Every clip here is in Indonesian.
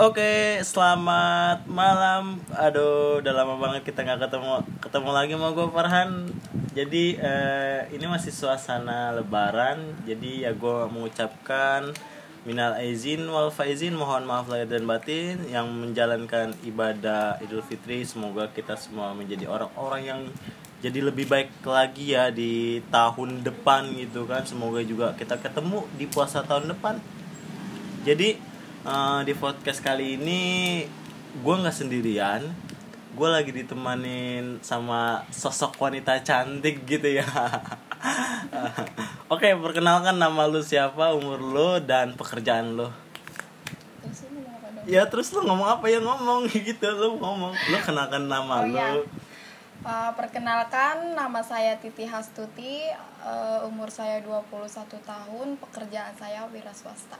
Oke, selamat malam. Aduh, udah lama banget kita nggak ketemu ketemu lagi sama gue Farhan. Jadi eh, ini masih suasana Lebaran. Jadi ya gue mengucapkan minal aizin wal faizin mohon maaf lahir dan batin yang menjalankan ibadah Idul Fitri. Semoga kita semua menjadi orang-orang yang jadi lebih baik lagi ya di tahun depan gitu kan. Semoga juga kita ketemu di puasa tahun depan. Jadi eh, di podcast kali ini gue nggak sendirian, gue lagi ditemanin sama sosok wanita cantik gitu ya. Oke, perkenalkan nama lu siapa, umur lu dan pekerjaan lu. Ya terus lu ngomong apa ya ngomong gitu lu ngomong. Lu kenalkan nama Oh, lu. iya. Uh, perkenalkan nama saya Titi Hastuti, uh, umur saya 21 tahun, pekerjaan saya wira swasta.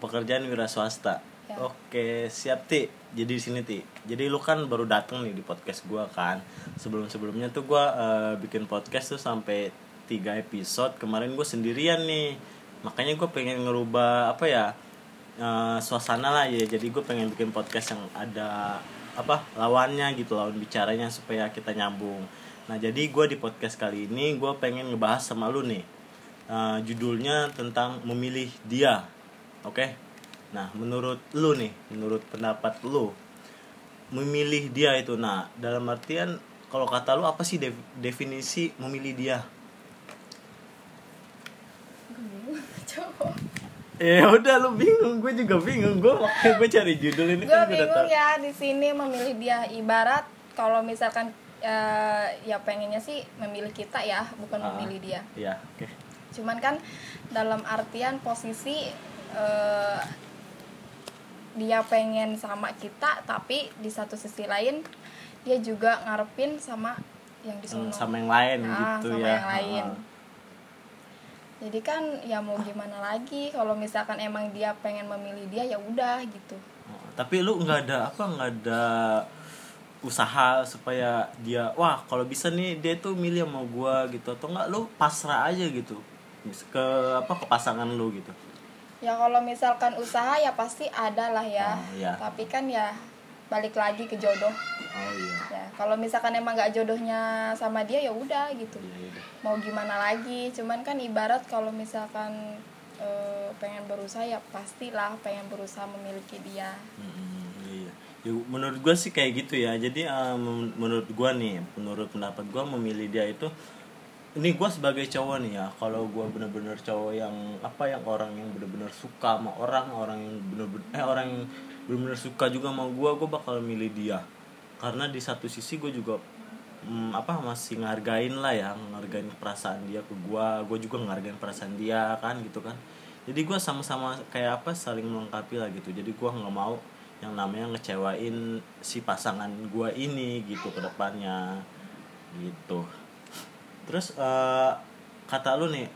Pekerjaan wira swasta. Ya. Oke, siap Ti. Jadi di sini Ti. Jadi lu kan baru datang nih di podcast gua kan. Sebelum-sebelumnya tuh gua eh, bikin podcast tuh sampai tiga episode. Kemarin gue sendirian nih. Makanya gue pengen ngerubah apa ya? eh, suasana lah ya. Jadi gue pengen bikin podcast yang ada apa? lawannya gitu, lawan bicaranya supaya kita nyambung. Nah, jadi gue di podcast kali ini gue pengen ngebahas sama lu nih. Eh, judulnya tentang memilih dia. Oke. Nah, menurut lu nih, menurut pendapat lu, memilih dia itu nah, dalam artian kalau kata lu apa sih def- definisi memilih dia? Ya udah lu bingung, gue juga bingung. Gue makanya gue cari judul ini Gue kan gue bingung tahu. ya di sini memilih dia ibarat kalau misalkan uh, ya pengennya sih memilih kita ya, bukan Ah. memilih dia. Iya, oke. Cuman kan dalam artian posisi uh, dia pengen sama kita, tapi di satu sisi lain dia juga ngarepin sama yang di Hmm, sama yang lain Nah, gitu sama ya. yang lain. Ah. Jadi kan ya mau gimana lagi kalau misalkan emang dia pengen memilih dia ya udah gitu. Oh, Tapi lu nggak ada apa nggak ada usaha supaya dia wah kalau bisa nih dia tuh milih sama gua gitu atau enggak lu pasrah aja gitu ke apa ke pasangan lu gitu. Ya kalau misalkan usaha ya pasti ada lah ya. Oh, iya. Tapi kan ya balik lagi ke jodoh. Oh iya. Ya kalau misalkan emang nggak jodohnya sama dia ya udah gitu. Iya, iya. Mau gimana lagi? Cuman kan ibarat kalau misalkan eh, pengen berusaha ya pastilah pengen berusaha memiliki dia. Mm, iya. Ya, menurut gue sih kayak gitu ya. Jadi men- menurut gue nih, menurut pendapat gue memilih dia itu ini gue sebagai cowok nih ya. Kalau gue bener-bener cowok yang apa yang orang yang bener-bener suka sama orang, orang yang bener-bener eh orang yang bener-bener suka juga sama gue, gue bakal milih dia. Karena di satu sisi gue juga mm, apa masih ngargain lah ya, ngargain perasaan dia ke gue, gue juga ngargain perasaan dia kan gitu kan. Jadi gue sama-sama kayak apa saling melengkapi lah gitu. Jadi gue nggak mau yang namanya ngecewain si pasangan gua ini gitu ke depannya gitu terus eh, kata lu nih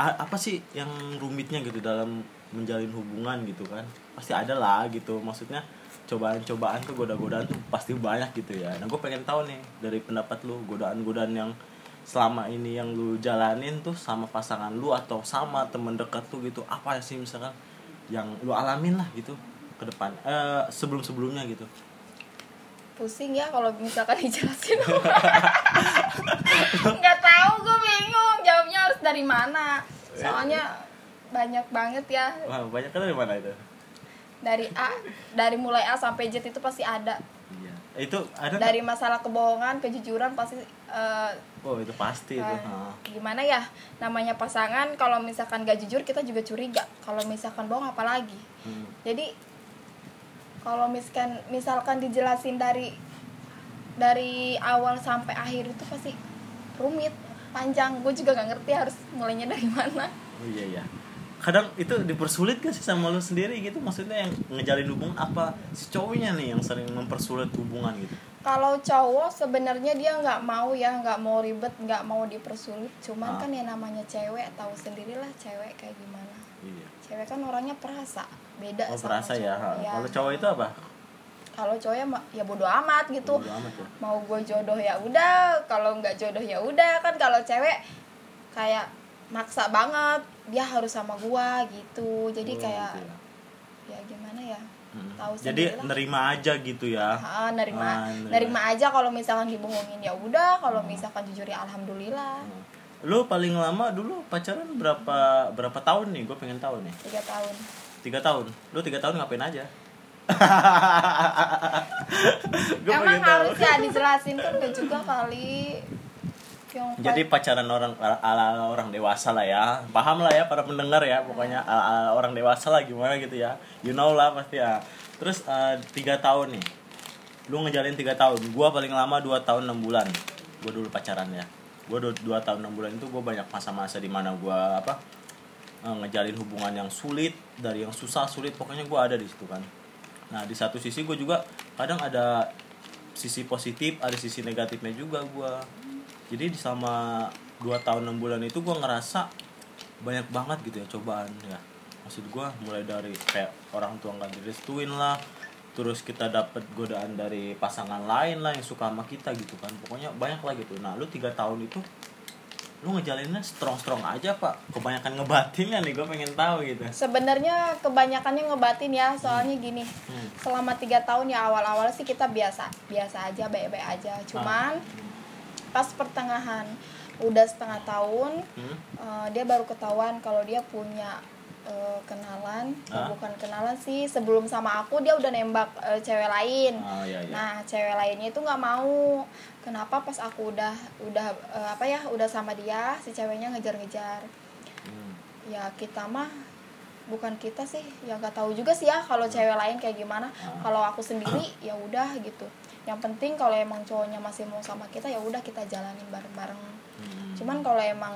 apa sih yang rumitnya gitu dalam menjalin hubungan gitu kan? Pasti ada lah gitu maksudnya cobaan-cobaan tuh goda-godaan tuh pasti banyak gitu ya. Nah gue pengen tahu nih dari pendapat lu godaan-godaan yang selama ini yang lu jalanin tuh sama pasangan lu atau sama temen dekat tuh gitu apa sih misalkan yang lu alamin lah gitu ke depan eh sebelum sebelumnya gitu? Pusing ya kalau misalkan dijelasin. Nggak tahu gue bingung jawabnya harus dari mana. Soalnya banyak banget ya. Wah banyak kan dari mana itu? Dari A dari mulai A sampai Z itu pasti ada. Iya. Itu ada dari masalah kebohongan kejujuran pasti eh, oh itu pasti itu. eh, Ha. gimana ya namanya pasangan kalau misalkan gak jujur kita juga curiga. Kalau misalkan bohong apalagi Hmm. jadi kalau misalkan misalkan dijelasin dari dari awal sampai akhir itu pasti rumit panjang. Gue juga nggak ngerti harus mulainya dari mana. Oh iya iya. Kadang itu dipersulit gak sih sama lu sendiri gitu? Maksudnya yang ngejalin hubungan apa si cowoknya nih yang sering mempersulit hubungan gitu? Kalau cowok sebenarnya dia nggak mau ya nggak mau ribet nggak mau dipersulit. Cuman Ah. kan ya namanya cewek tahu sendirilah cewek kayak gimana. Iya. Cewek kan orangnya perasa beda oh sama perasa ya. cowok. Ha. Ya. kalau cowok itu apa kalau cowok ya ya bodo amat gitu. Bodo amat ya. Mau gue jodoh ya udah kalau nggak jodoh ya udah. Kan kalau cewek kayak maksa banget dia harus sama gua gitu. Jadi Oh, kayak gitu ya. ya gimana ya? Hmm. tahu jadi lah. nerima aja gitu ya? Ah, nerima. Ah, nerima. nerima aja kalau misalkan dibohongin ya udah kalau misalkan jujur ya alhamdulillah. Hmm. lu paling lama dulu pacaran berapa berapa tahun nih? Gue pengen tahu nih. Tiga tahun. Tiga tahun? Lu tiga tahun ngapain aja emang harus ya dijelasin kan gak juga kali. Yang jadi pacaran orang ala, ala orang dewasa lah ya. Paham lah ya para pendengar ya pokoknya ala, ala orang dewasa lah gimana gitu ya. You know lah pasti ya. Terus eh, tiga tahun nih. Lu ngejalin tiga tahun. Gua paling lama dua tahun enam bulan. Gua dulu pacaran ya gua dua, dua tahun enam bulan itu gua banyak masa-masa di mana gua apa eh, ngejalin hubungan yang sulit dari yang susah sulit. Pokoknya gua ada di situ kan nah di satu sisi gue juga kadang ada sisi positif ada sisi negatifnya juga gua. Jadi di selama 2 tahun 6 bulan itu gue ngerasa banyak banget gitu ya cobaan ya. Maksud gue mulai dari kayak orang tua nggak direstuin lah terus kita dapet godaan dari pasangan lain lah yang suka sama kita gitu kan. Pokoknya banyak lah gitu. Nah lu tiga tahun itu lu ngejalinnya strong strong aja pak kebanyakan ngebatinnya nih gue pengen tahu gitu sebenarnya kebanyakannya ngebatin ya soalnya gini Hmm. selama tiga tahun ya awal-awal sih kita biasa biasa aja baik-baik aja cuman pas pertengahan udah setengah tahun Hmm? eh, dia baru ketahuan kalau dia punya eh, kenalan. Bukan kenalan sih sebelum sama aku dia udah nembak eh, cewek lain. Oh iya iya. Nah cewek lainnya itu nggak mau. Kenapa pas aku udah udah eh, apa ya udah sama dia si ceweknya ngejar-ngejar. Hmm. ya kita mah bukan kita sih ya nggak tahu juga sih ya kalau cewek lain kayak gimana. Ah. kalau aku sendiri ya udah gitu. Yang penting kalau emang cowoknya masih mau sama kita ya udah kita jalanin bareng-bareng. Hmm. cuman kalau emang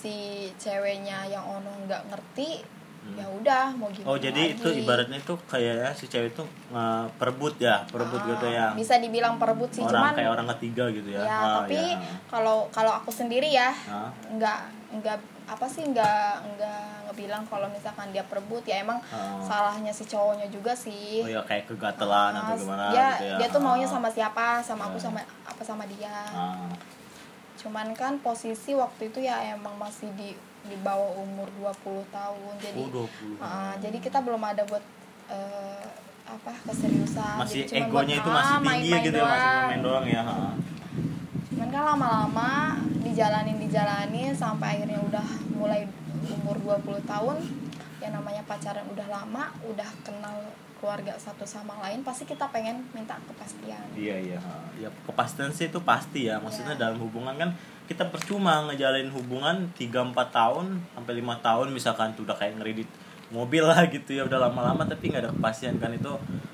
si ceweknya yang ono nggak ngerti ya udah mau gimana Hmm. Oh jadi itu lagi. ibaratnya itu kayak ya, si cewek itu eh, perebut ya, perebut Ah, gitu ya. bisa dibilang perebut sih orang cuman kayak orang ketiga gitu ya. ya Ah, tapi ya. kalau kalau aku sendiri ya Ah. nggak nggak apa sih nggak nggak ngebilang kalau misalkan dia perebut ya emang Ah. salahnya si cowoknya juga sih Oh ya kayak kegatelan atau Ah, gimana dia gitu ya. dia tuh maunya Ah. sama siapa sama aku Ah. sama apa sama dia Ah. Cuman kan posisi waktu itu ya emang masih di di bawah umur 20 tahun jadi Oh, 20. ah, jadi kita belum ada buat eh, apa keseriusan masih Jadi egonya buat, itu masih ah, tinggi ya main-main gitu ya, masih doang. main doang ya. Cuman kan lama-lama dijalanin dijalanin sampai akhirnya udah mulai umur 20 tahun yang namanya pacaran udah lama udah kenal keluarga satu sama lain pasti kita pengen minta kepastian Iya iya. Ya kepastian sih itu pasti ya. Maksudnya Iya. dalam hubungan kan kita percuma ngejalin hubungan 3 4 tahun sampai lima tahun misalkan tuh udah kayak ngeredit mobil lah gitu ya udah lama-lama tapi nggak ada kepastian kan itu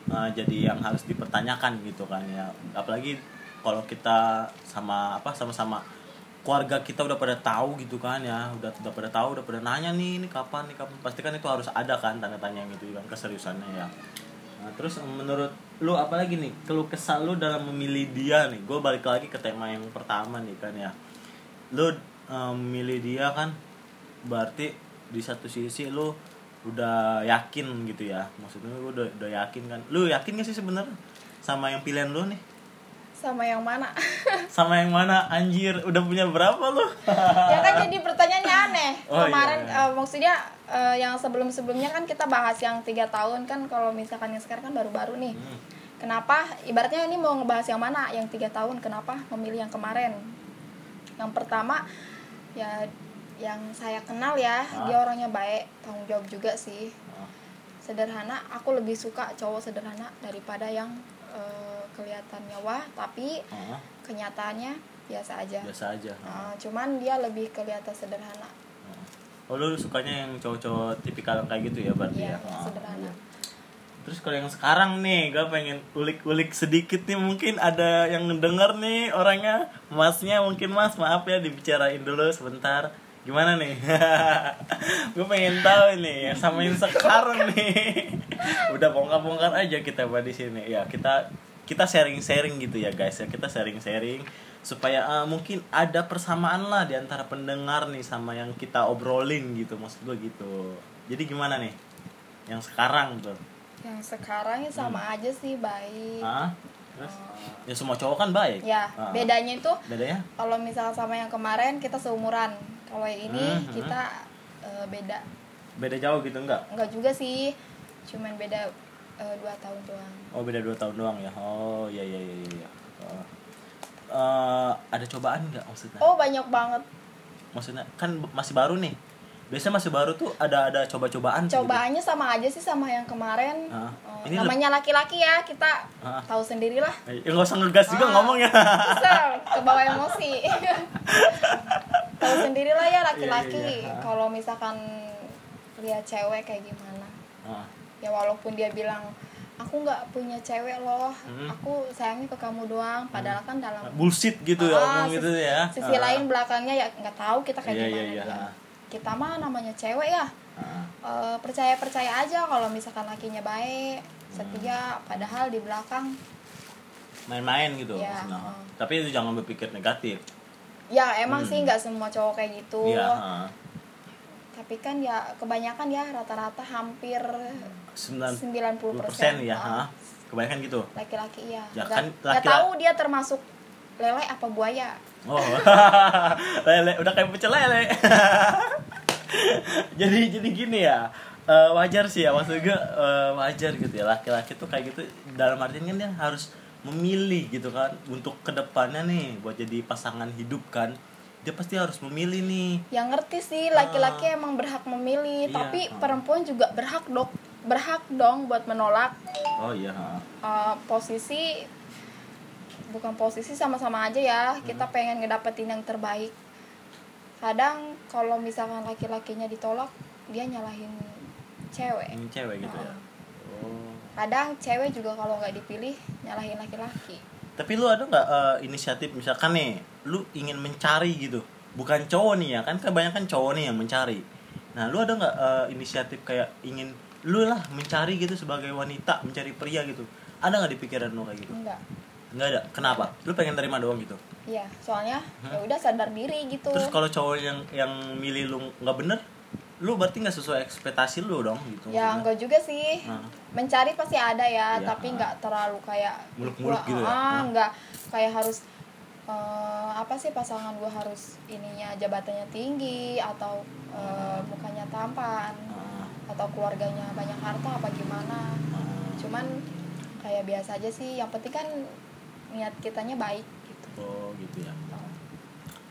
uh, jadi yang harus dipertanyakan gitu kan ya apalagi kalau kita sama apa sama-sama keluarga kita udah pada tahu gitu kan ya udah udah pada tahu udah pada nanya nih ini kapan nih kapan. Pasti kan itu harus ada kan tanda tanya gitu kan keseriusannya ya. Nah, terus menurut lu apa lagi nih keluh kesal lu dalam memilih dia nih? Gue balik lagi ke tema yang pertama nih kan ya. Lu um, milih dia kan berarti di satu sisi lu udah yakin gitu ya. Maksudnya lu udah, udah yakin kan. Lu yakin gak sih sebenarnya sama yang pilihan lu nih sama yang mana? Sama yang mana? Anjir udah punya berapa lu? Ya kan jadi pertanyaannya aneh. Oh, kemarin iya. eh, maksudnya eh, yang sebelum sebelumnya kan kita bahas yang tiga tahun kan kalau misalkan yang sekarang kan baru-baru nih. Hmm. kenapa? Ibaratnya ini mau ngebahas yang mana? Yang tiga tahun kenapa memilih yang kemarin? Yang pertama ya yang saya kenal ya Ah. dia orangnya baik tanggung jawab juga sih. Ah. sederhana aku lebih suka cowok sederhana daripada yang eh, kelihatannya wah tapi Ah, kenyataannya biasa aja biasa aja Nah, cuman dia lebih kelihatan sederhana Oh lu sukanya yang cowok-cowok tipikal kayak gitu ya berarti Iya, ya? Ah, sederhana. Terus kalau yang sekarang nih, gue pengen ulik-ulik sedikit nih mungkin ada yang ngedenger nih orangnya, masnya mungkin mas maaf ya dibicarain dulu sebentar. Gimana nih? gue pengen tahu nih yang sama yang sekarang nih. Udah bongkar-bongkar aja kita buat di sini. Ya kita kita sharing-sharing gitu ya guys ya kita sharing-sharing supaya ah, mungkin ada persamaan lah di antara pendengar nih sama yang kita obrolin gitu maksud gue gitu. Jadi gimana nih? Yang sekarang tuh. yang sekarang ya sama Hmm. aja sih baik Ah, terus ya semua cowok kan baik. ya Ah. bedanya itu Bedanya? kalau misal sama yang kemarin kita seumuran kalau yang ini Hmm, hmm. kita eh, beda Beda jauh gitu enggak? enggak juga sih cuman beda eh, dua tahun doang. Oh beda dua tahun doang ya? Oh iya iya iya iya Oh. Eh, ada cobaan nggak maksudnya? Oh banyak banget. Maksudnya kan masih baru nih. Biasanya masih baru tuh ada ada coba-cobaan gitu. cobaannya sama aja sih sama yang kemarin. Eh, ini namanya laki-laki ya kita Ah. tahu sendirilah. Eh, ya nggak usah ngegas juga Ah. ngomong ya. Ke bawah emosi. Tahu sendirilah ya laki-laki. Iya, iya, iya. kalau misalkan lihat cewek kayak gimana? Ah, ya walaupun dia bilang aku nggak punya cewek loh Hmm. aku sayangnya ke kamu doang padahal kan dalam bullshit gitu ya Ah, ngomong sisi- gitu ya sisi Ah. lain belakangnya ya nggak tahu kita kayak Iya, gimana iya, iya. dia kita mah namanya cewek ya Ah. percaya percaya aja kalau misalkan lakinya baik Hmm. setia padahal di belakang main-main gitu Iya, maksudnya. ah. tapi itu jangan berpikir negatif ya emang Hmm. sih nggak semua cowok kayak gitu Iya, ah. tapi kan ya kebanyakan ya rata-rata hampir 90 90% ya ah, ah. kebanyakan gitu? Laki-laki ya Ya, kan nggak laki-laki- tahu dia termasuk lele apa buaya. Oh. Lele udah kayak pecel lele. Jadi jadi gini ya eh, wajar sih ya maksud gue eh, wajar gitu ya laki-laki tuh kayak gitu dalam artian kan dia harus memilih gitu kan untuk ke depannya nih buat jadi pasangan hidup kan dia pasti harus memilih nih. Yang ngerti sih laki-laki emang berhak memilih Iya, tapi ah. perempuan juga berhak dok berhak dong buat menolak oh iya uh, posisi bukan posisi sama-sama aja ya. Hmm. kita pengen ngedapetin yang terbaik. Kadang kalau misalkan laki-lakinya ditolak dia nyalahin cewek. Ini cewek gitu ya? Oh. Kadang cewek juga kalau nggak dipilih nyalahin laki-laki. Tapi lu ada nggak eh, inisiatif? Misalkan nih, lu ingin mencari gitu, bukan cowok nih ya kan kebanyakan cowok nih yang mencari. Nah lu ada nggak eh, inisiatif kayak ingin lu lah mencari gitu sebagai wanita mencari pria gitu? Ada nggak di pikiran lu kayak gitu? enggak Nggak ada. Kenapa? Lu pengen terima doang gitu. iya soalnya ya udah sadar diri gitu Terus kalau cowok yang yang milih lu nggak bener, lu berarti nggak sesuai ekspektasi lu dong gitu. ya enggak juga sih Nah. mencari pasti ada ya, Ya. tapi nggak terlalu kayak Muluk-muluk gitu ya? ah nggak kayak harus eh, apa sih pasangan gue harus ininya jabatannya tinggi atau eh, mukanya tampan atau keluarganya banyak harta apa gimana ah. cuman kayak biasa aja sih yang penting kan niat kitanya baik gitu Oh gitu ya.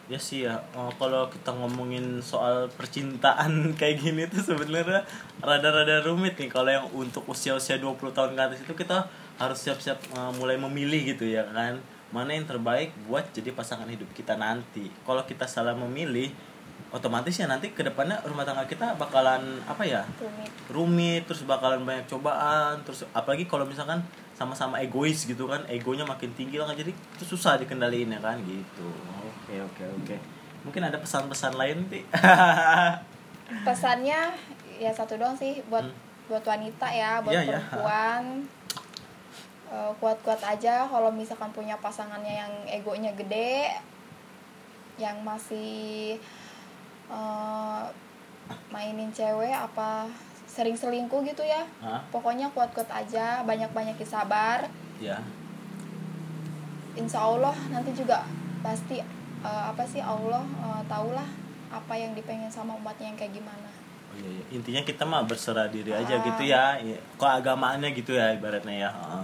Ya sih ya, oh, kalau kita ngomongin soal percintaan kayak gini tuh sebenarnya rada-rada rumit nih kalau yang untuk usia-usia 20 tahun ke atas itu kita harus siap-siap uh, mulai memilih gitu ya kan. Mana yang terbaik buat jadi pasangan hidup kita nanti. Kalau kita salah memilih, otomatis ya nanti ke depannya rumah tangga kita bakalan apa ya? rumit rumit terus bakalan banyak cobaan terus apalagi kalau misalkan sama-sama egois gitu kan egonya makin tinggi lah jadi itu susah dikendaliin ya kan gitu oke oke oke mungkin ada pesan-pesan lain ti pesannya ya satu doang sih buat Hmm. buat wanita ya buat Iya, iya. perempuan Eh, kuat-kuat aja kalau misalkan punya pasangannya yang egonya gede yang masih eh, mainin cewek apa sering selingkuh gitu ya Hah? pokoknya kuat-kuat aja banyak-banyak sabar ya insya Allah nanti juga pasti eh, apa sih Allah eh, tahulah apa yang dipengen sama umatnya yang kayak gimana oh, iya, iya. intinya kita mah berserah diri aja Ah. gitu ya Iya. keagamaannya gitu ya ibaratnya ya Heeh.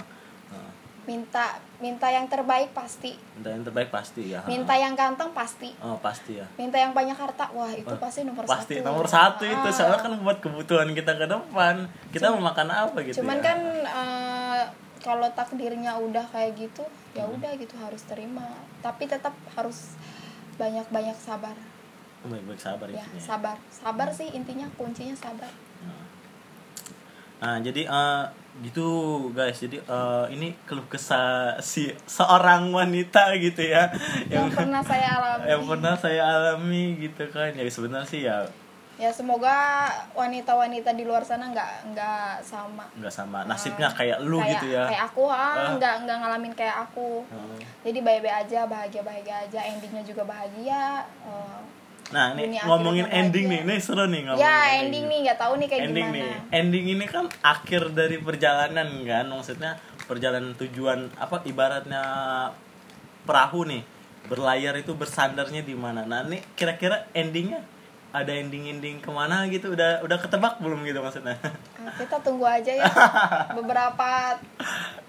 Minta minta yang terbaik pasti. Minta yang terbaik pasti ya. Minta yang ganteng pasti. Oh pasti ya. Minta yang banyak harta wah itu Oh, pasti nomor pasti satu. nomor satu itu. Ah. soalnya kan buat kebutuhan kita ke depan. Kita mau makan apa gitu cuman ya. kan eh, kalau takdirnya udah kayak gitu ya Hmm. udah gitu harus terima. Tapi tetap harus banyak banyak sabar. Baik-baik sabar ya intinya. sabar. Sabar sih intinya kuncinya sabar. Nah, jadi eh, gitu guys. Jadi eh, ini keluh kesah si seorang wanita gitu ya yang pernah saya alami yang pernah saya alami gitu kan. Ya sebenarnya sih ya ya semoga wanita-wanita di luar sana nggak nggak sama nggak sama nasibnya kayak lu kayak, gitu ya. kayak aku Ah. ah nggak nggak ngalamin kayak aku Hmm. jadi baik-baik aja bahagia bahagia aja endingnya juga bahagia eh, Nah, ini ngomongin ending nih. bahagia. Ini seru nih ngomongin. ya ending nih nggak tahu nih kayak ending gimana nih. Ending ini kan akhir dari perjalanan kan. Maksudnya perjalanan tujuan apa ibaratnya perahu nih berlayar itu bersandarnya di mana. Nah, ini kira-kira endingnya ada ending-ending ke mana gitu udah udah ketebak belum gitu maksudnya Nah, kita tunggu aja ya beberapa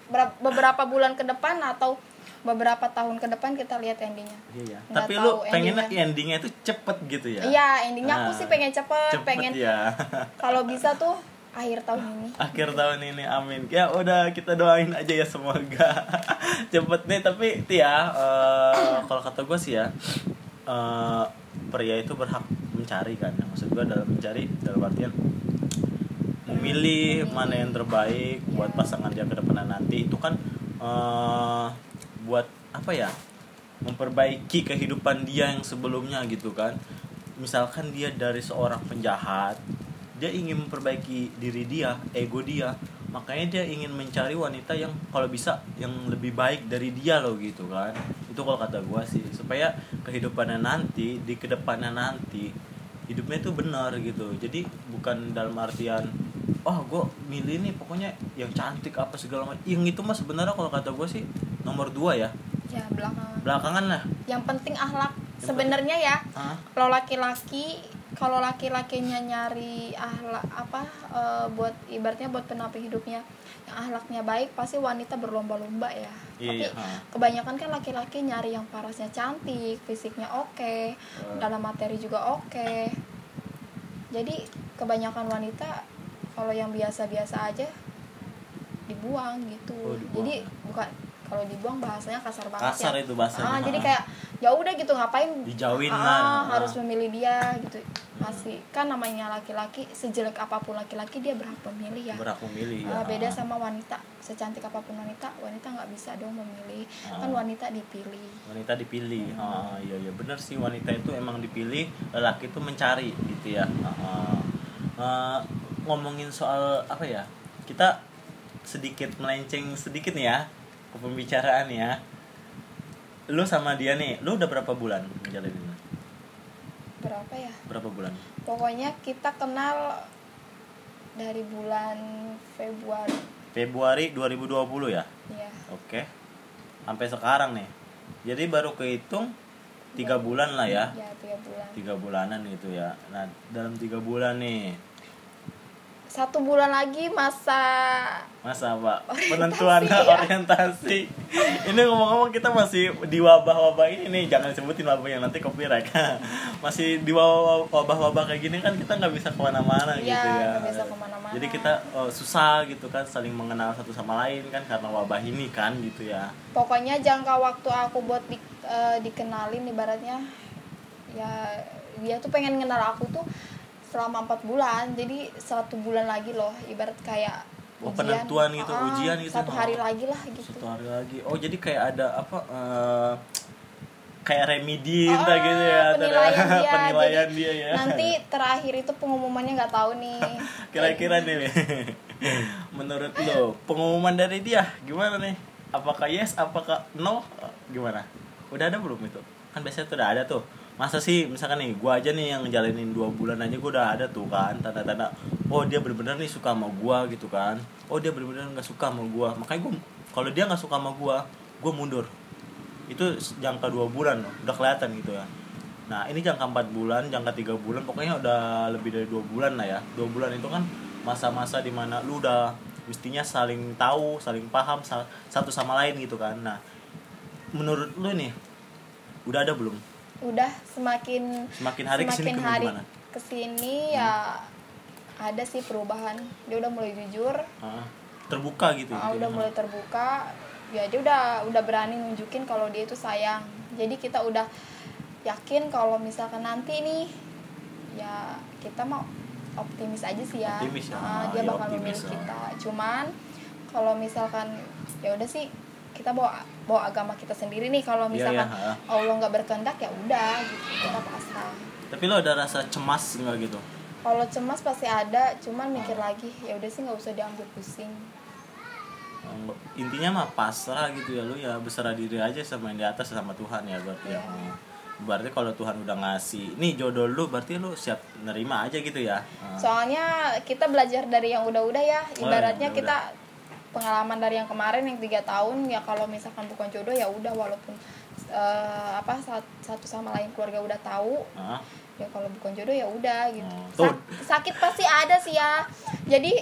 ber- beberapa bulan ke depan atau beberapa tahun ke depan kita lihat endingnya. Iya ya Nggak tapi lu pengennya endingnya. endingnya itu cepet gitu ya? Iya endingnya aku Ah, sih pengen cepet, cepet pengen ya kalau bisa tuh akhir tahun ini. Akhir tahun ini amin. Ya udah kita doain aja ya semoga cepet nih. Tapi ya eh, kalau kata gue sih ya eh, pria itu berhak mencari kan. Maksud gue dalam mencari dalam artian memilih mana yang terbaik buat pasangan dia ke depan. Nanti itu kan eh, buat apa ya memperbaiki kehidupan dia yang sebelumnya gitu kan. Misalkan dia dari seorang penjahat dia ingin memperbaiki diri dia ego dia makanya dia ingin mencari wanita yang kalau bisa yang lebih baik dari dia loh gitu kan. Itu kalau kata gua sih supaya kehidupannya nanti di ke depannya nanti hidupnya itu benar gitu. Jadi bukan dalam artian oh gue milih nih pokoknya yang cantik apa segala macam. Yang itu mah sebenarnya kalau kata gue sih nomor dua ya? Ya belakangan belakangan lah. Yang penting akhlak Yang sebenarnya ya kalau laki-laki kalau laki-lakinya nyari akhlak apa eh, buat ibaratnya buat penapi hidupnya yang akhlaknya baik pasti wanita berlomba-lomba ya. Iya, tapi iya, kebanyakan kan laki-laki nyari yang parasnya cantik fisiknya oke dalam materi juga oke. Jadi kebanyakan wanita kalau yang biasa-biasa aja dibuang gitu. Oh, dibuang. jadi bukan kalau dibuang bahasanya kasar banget Kasar ya. itu bahasanya, ah, jadi ha. kayak ya udah gitu ngapain Dijauhin ah, lah, ah. harus memilih dia gitu. Masih kan namanya laki-laki sejelek apa pun laki-laki dia berhak memilih ya. Berhak memilih Ah, ya. beda sama wanita. Secantik apa pun wanita wanita nggak bisa dong memilih. Kan Ah. wanita dipilih. Wanita dipilih. Ah iya iya. Benar sih wanita itu emang dipilih lelaki itu mencari gitu ya. Ah, ah. Ah, ngomongin soal apa ya? Kita sedikit melenceng sedikit nih ya ke pembicaraan ya. Lu sama dia nih lu udah berapa bulan ngejalanin berapa ya? Berapa bulan? Pokoknya kita kenal dari bulan Februari. Februari 2020 ya? Ya oke. Sampai sekarang nih. Jadi baru kehitung tiga bulan lah ya. Ya tiga bulan. Tiga bulanan gitu ya. Nah dalam tiga bulan nih satu bulan lagi masa masa pak? Orientasi penentuan ya. orientasi. Ini ngomong-ngomong kita masih di wabah-wabah ini nih. Jangan sebutin wabah yang nanti copyright. Masih di wabah- wabah-wabah kayak gini kan kita nggak bisa ke mana-mana Iya, gitu ya. bisa ke mana-mana. jadi kita oh, susah gitu kan saling mengenal satu sama lain kan karena wabah ini kan gitu ya. Pokoknya jangka waktu aku buat di, eh, dikenalin ibaratnya ya dia tuh pengen kenal aku tuh selama empat bulan jadi satu bulan lagi loh ibarat kayak Oh, penentuan gitu, Ah, ujian gitu. satu hari lagi lah gitu. Satu hari lagi. Oh jadi kayak ada apa eh, kayak remedi Oh, entah gitu ya ada- penilaian dia. Penilaian Jadi dia ya. nanti terakhir itu pengumumannya nggak tahu nih. Kira-kira nih. menurut lo pengumuman dari dia gimana nih? Apakah yes apakah no? Gimana? Udah ada belum itu? Kan biasanya tuh udah ada tuh masa sih misalkan nih gua aja nih yang ngejalanin dua bulan aja gua udah ada tuh kan tanda-tanda oh dia bener-bener nih suka sama gua gitu kan. Oh dia bener-bener nggak suka sama gua. Makanya gua kalau dia nggak suka sama gua gua mundur. Itu jangka dua bulan udah kelihatan gitu ya. Nah ini jangka empat bulan jangka tiga bulan pokoknya udah lebih dari dua bulan lah ya. Dua bulan itu kan masa-masa di mana lu udah mestinya saling tahu saling paham sa- satu sama lain gitu kan. Nah menurut lu nih udah ada belum udah semakin semakin hari ke sini semakin kamu hari gimana? ke sini ya ada sih perubahan. Dia udah mulai jujur. Ah, terbuka gitu Ah, udah ya. mulai terbuka. Ya dia udah udah berani nunjukin kalau dia itu sayang. Jadi kita udah yakin kalau misalkan nanti nih ya kita mau optimis aja sih ya, Optimis ya. Ah, dia ya, bakal optimis, memilih ah. kita. Cuman kalau misalkan ya udah sih kita bawa bawa agama kita sendiri nih kalau Iya, misalkan iya, ah. Allah nggak berkehendak ya udah gitu kita pasrah tapi lo ada rasa cemas nggak gitu kalau cemas pasti ada cuman mikir lagi ya udah sih nggak usah diambil pusing Oh, intinya mah pasrah gitu ya lu ya berserah diri aja sama yang di atas sama Tuhan ya berarti ya. Iya. Oh. berarti kalau Tuhan udah ngasih nih jodoh lu berarti lu siap nerima aja gitu ya Oh. soalnya kita belajar dari yang udah-udah ya Oh, ibaratnya yang udah-udah. kita pengalaman dari yang kemarin yang tiga tahun ya kalau misalkan bukan jodoh ya udah walaupun eh, apa sat- satu sama lain keluarga udah tahu Ah, ya kalau bukan jodoh ya udah gitu. Oh. Sak- sakit pasti ada sih ya. Jadi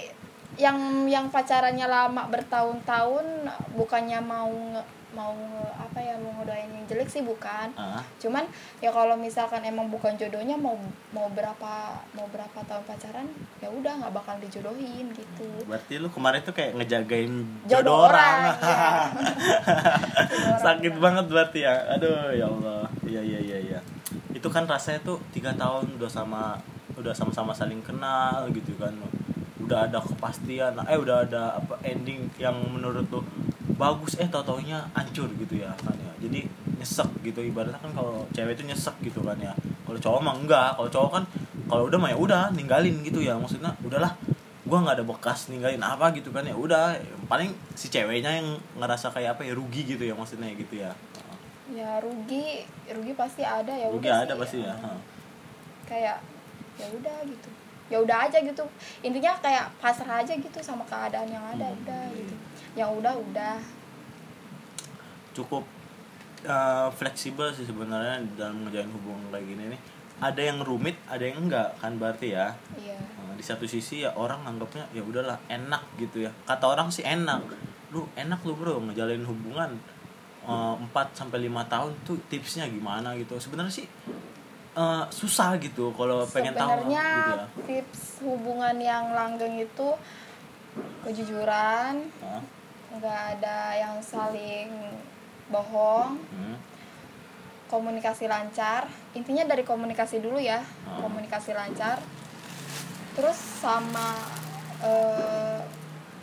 yang yang pacarannya lama bertahun-tahun bukannya mau nge- mau nge- apa ya mau ngedoain yang jelek sih bukan ah. cuman ya kalau misalkan emang bukan jodohnya mau mau berapa mau berapa tahun pacaran ya udah nggak bakal dijodohin gitu Berarti lu kemarin tuh kayak ngejagain jodoh, jodoh, orang, orang. ya. Jodoh Sakit ya. banget berarti ya. Aduh, ya Allah. Iya iya iya iya. Itu kan rasanya tuh tiga tahun udah sama udah sama-sama saling kenal gitu kan. Udah ada kepastian, eh udah ada apa ending yang menurut lu bagus eh tau taunya hancur gitu ya kan ya. Jadi nyesek gitu ibaratnya kan kalau cewek itu nyesek gitu kan ya. Kalau cowok mah enggak. Kalau cowok kan kalau udah mah ya udah ninggalin gitu ya. Maksudnya udahlah gua nggak ada bekas ninggalin apa gitu kan ya udah paling si ceweknya yang ngerasa kayak apa ya rugi gitu ya maksudnya gitu ya ya rugi rugi pasti ada ya rugi ada sih. pasti ya Ha. kayak ya udah gitu ya udah aja gitu. Intinya kayak pasrah aja gitu sama keadaan yang ada Hmm, udah gitu. Yang udah udah. Cukup eh, fleksibel sih sebenarnya dalam ngejalin hubungan kayak gini nih. Ada yang rumit ada yang enggak kan berarti ya. Iya. Nah, di satu sisi ya orang anggapnya ya udahlah enak gitu ya. Kata orang sih enak. Lu enak lu bro ngejalin hubungan eh, 4 sampai lima tahun tuh tipsnya gimana? gitu. Sebenarnya sih eh, susah gitu kalau pengen tahu gitu ya. tips hubungan yang langgeng itu kejujuran nggak ada yang saling bohong Hmm. komunikasi lancar. Intinya dari komunikasi dulu ya Oh. komunikasi lancar. Terus sama eh,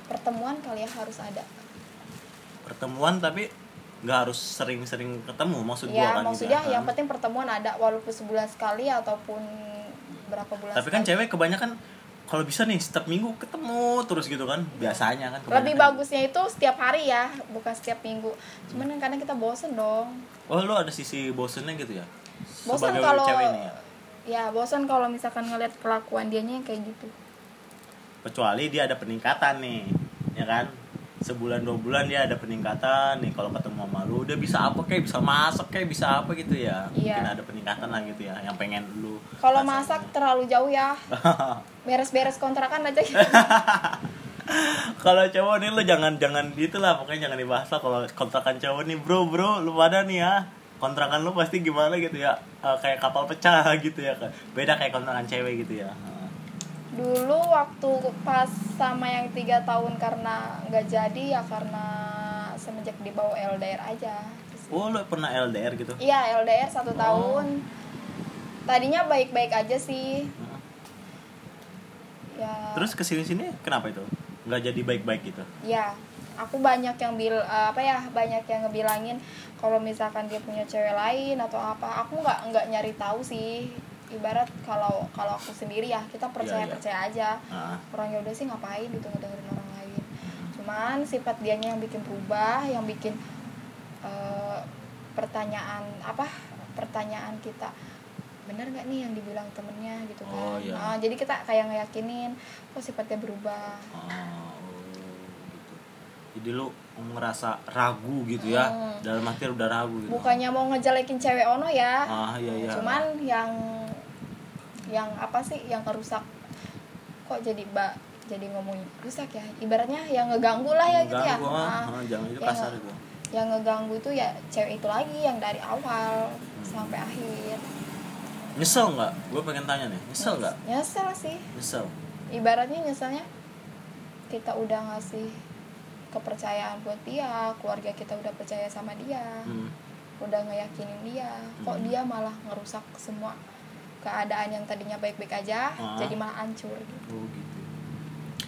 pertemuan kali ya harus ada. Pertemuan tapi nggak harus sering-sering ketemu maksud gua ya kan maksudnya gitu ya. yang penting pertemuan ada walaupun sebulan sekali ataupun berapa bulan tapi kan sekali. cewek kebanyakan kalau bisa nih setiap minggu ketemu terus gitu kan biasanya kan lebih kebanyakan. bagusnya itu setiap hari ya bukan setiap minggu cuman kan kadang kita bosen dong oh lu ada sisi bosennya gitu ya Sebagai kalau ya ya bosan kalau misalkan ngeliat kelakuan dianya yang kayak gitu kecuali dia ada peningkatan nih ya kan sebulan dua bulan dia ada peningkatan nih kalau ketemu sama lu dia bisa apa kayak bisa masak kayak bisa apa gitu ya. Iya. mungkin ada peningkatan lah gitu ya yang pengen lu kalau masak terlalu jauh ya. Beres-beres kontrakan aja kalau cowok nih lu jangan jangan gitu lah pokoknya jangan dibahas lah kalau kontrakan cowok nih. Bro bro lu pada nih ya kontrakan lu pasti gimana gitu ya Eh, kayak kapal pecah gitu ya beda kayak kontrakan cewek gitu ya dulu waktu pas sama yang tiga tahun karena nggak jadi ya karena semenjak dibawa LDR aja. Oh lu pernah LDR gitu? Iya LDR satu Oh. tahun. Tadinya baik-baik aja sih. Heeh. ya. Terus ke sini sini kenapa itu? Nggak jadi baik baik gitu? Ya aku banyak yang bil eh, apa ya banyak yang ngebilangin kalau misalkan dia punya cewek lain atau apa. Aku nggak nggak nyari tahu sih ibarat kalau kalau aku sendiri ya kita percaya iya. percaya aja. Nah, orang ya udah sih ngapain gitu ngedengerin orang lain. Cuman sifat dianya yang bikin berubah yang bikin eh, pertanyaan apa pertanyaan kita bener nggak nih yang dibilang temennya? gitu kan. Oh, iya. Nah, jadi kita kayak ngeyakinin kok sifatnya berubah? Oh, gitu. jadi lu ngerasa ragu gitu ya? Hmm. dalam hati udah ragu gitu. Bukannya mau ngejelekin cewek ono ya? Ah iya iya. Cuman yang yang apa sih yang ngerusak kok jadi mbak jadi ngomongin rusak ya? Ibaratnya yang ngeganggu lah ya gitu ya. Ganggu, ah, Nah, ah, jangan itu yang kasar itu yang ngeganggu itu ya cewek itu lagi yang dari awal Hmm. sampai akhir. Nyesel nggak? Gue pengen tanya nih nyesel nggak? Nyesel sih. Nyesel. Ibaratnya nyeselnya kita udah ngasih kepercayaan buat dia keluarga kita udah percaya sama dia hmm. udah ngeyakinin dia kok Hmm. dia malah ngerusak semua keadaan yang tadinya baik-baik aja Ah. jadi malah hancur gitu. oh gitu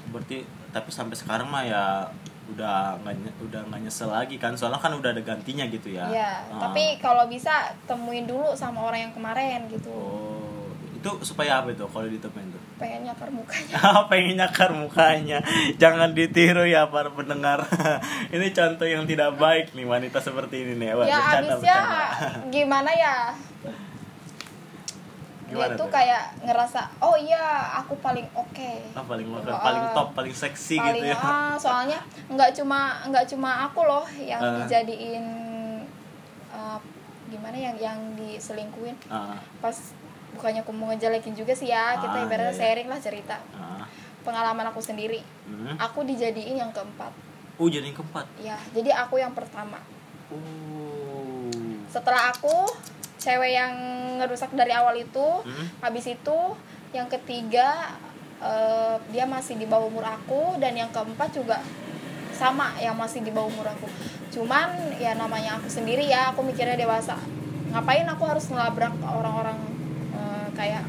berarti tapi sampai sekarang mah ya udah nggak udah nggak nyesel lagi kan soalnya kan udah ada gantinya gitu ya Iya, Ah. tapi kalau bisa temuin dulu sama orang yang kemarin gitu. oh itu supaya apa itu kalau ditemuin tuh Pengen nyakar mukanya. pengen nyakar mukanya jangan ditiru ya para pendengar ini contoh yang tidak baik nih wanita seperti ini nih Wah, ya bercanda, abisnya bercanda. gimana ya? Gimana dia tuh tuh? kayak ngerasa, oh iya aku paling oke. Ah, paling makan, Ah, paling top paling seksi paling gitu ya ah, soalnya nggak cuma nggak cuma aku loh yang Ah. dijadiin uh, gimana yang yang diselingkuhin ah, pas bukannya aku mau ngejelekin juga sih ya kita Ah, ibaratnya iya, iya. sharing lah cerita ah. pengalaman aku sendiri Hmm. aku dijadiin yang keempat oh jadi yang keempat ya jadi aku yang pertama oh setelah aku cewek yang ngerusak dari awal itu Hmm. habis itu yang ketiga eh, dia masih di bawah umur aku dan yang keempat juga sama yang masih di bawah umur aku cuman ya namanya aku sendiri ya aku mikirnya dewasa ngapain aku harus ngelabrak orang-orang eh, kayak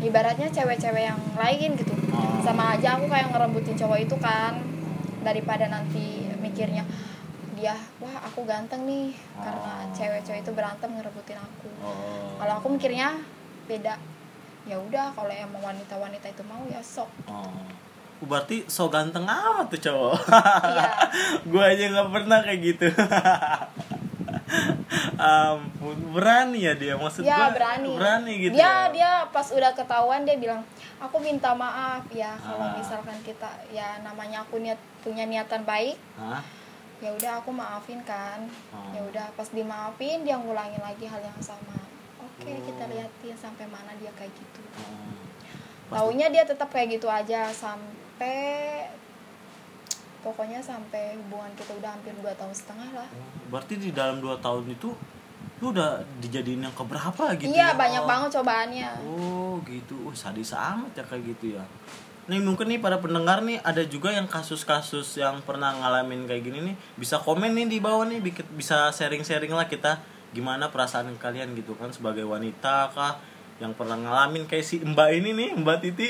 ibaratnya cewek-cewek yang lain gitu Oh. sama aja aku kayak ngerebutin cowok itu kan daripada nanti mikirnya dia wah aku ganteng nih karena Oh. cewek-cewek itu berantem ngerebutin aku. Oh. Kalau aku mikirnya beda. Ya udah kalau emang wanita-wanita itu mau ya sok. Oh. Berarti so ganteng amat tuh cowok. Iya. gue aja nggak pernah kayak gitu. Ampun berani ya dia? Maksud ya gua berani. berani gitu dia ya? dia pas udah ketahuan dia bilang aku minta maaf ya kalau Ah. misalkan kita ya namanya aku niat punya niatan baik Hah? Ya udah aku maafin kan Ah. ya udah pas dimaafin dia ngulangin lagi hal yang sama oke Oh. kita liatin sampai mana dia kayak gitu Oh. taunya dia tetap kayak gitu aja sampai pokoknya sampai hubungan kita udah hampir dua tahun setengah lah berarti di dalam dua tahun itu lu udah dijadiin yang keberapa gitu iya ya? banyak Oh. banget cobaannya Oh gitu, oh, sadis amat ya kayak gitu ya. Nih mungkin nih para pendengar nih ada juga yang kasus-kasus yang pernah ngalamin kayak gini nih bisa komen nih di bawah nih bisa sharing-sharing lah kita gimana perasaan kalian gitu kan sebagai wanita kah yang pernah ngalamin kayak si Mbak ini nih Mbak Titi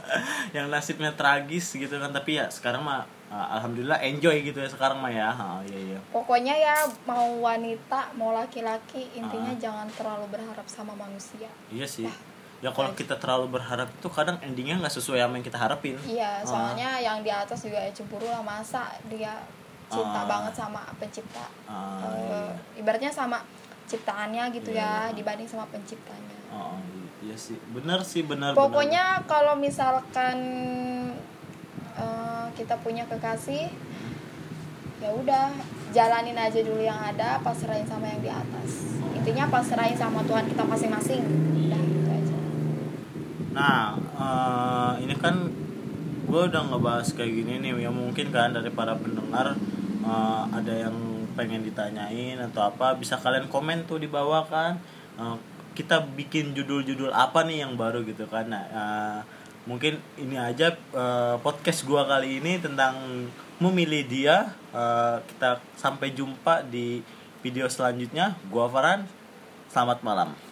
yang nasibnya tragis gitu kan tapi ya sekarang mah uh, alhamdulillah enjoy gitu ya sekarang mah ya. Oh, iya iya. pokoknya ya mau wanita mau laki-laki intinya Ah. jangan terlalu berharap sama manusia Iya sih. Ya kalau kita terlalu berharap itu kadang endingnya nggak sesuai sama yang kita harapin. iya Ah. soalnya yang di atas juga ya cemburu lah masa dia cinta Ah. banget sama pencipta Ah, iya. ibaratnya sama ciptaannya gitu Iya, ya iya. dibanding sama penciptanya Oh, iya sih. Bener sih, bener pokoknya kalau misalkan eh, kita punya kekasih ya udah jalanin aja dulu yang ada pasrahin sama yang di atas intinya pasrahin sama Tuhan kita masing-masing udah Nah, eh, ini kan gue udah ngebahas kayak gini nih. Ya mungkin kan dari para pendengar eh, ada yang pengen ditanyain atau apa bisa kalian komen tuh di bawah kan. Eh, kita bikin judul-judul apa nih yang baru gitu kan. Nah, eh, mungkin ini aja eh, podcast gua kali ini tentang memilih dia. Eh, kita sampai jumpa di video selanjutnya. Gua Farhan. Selamat malam.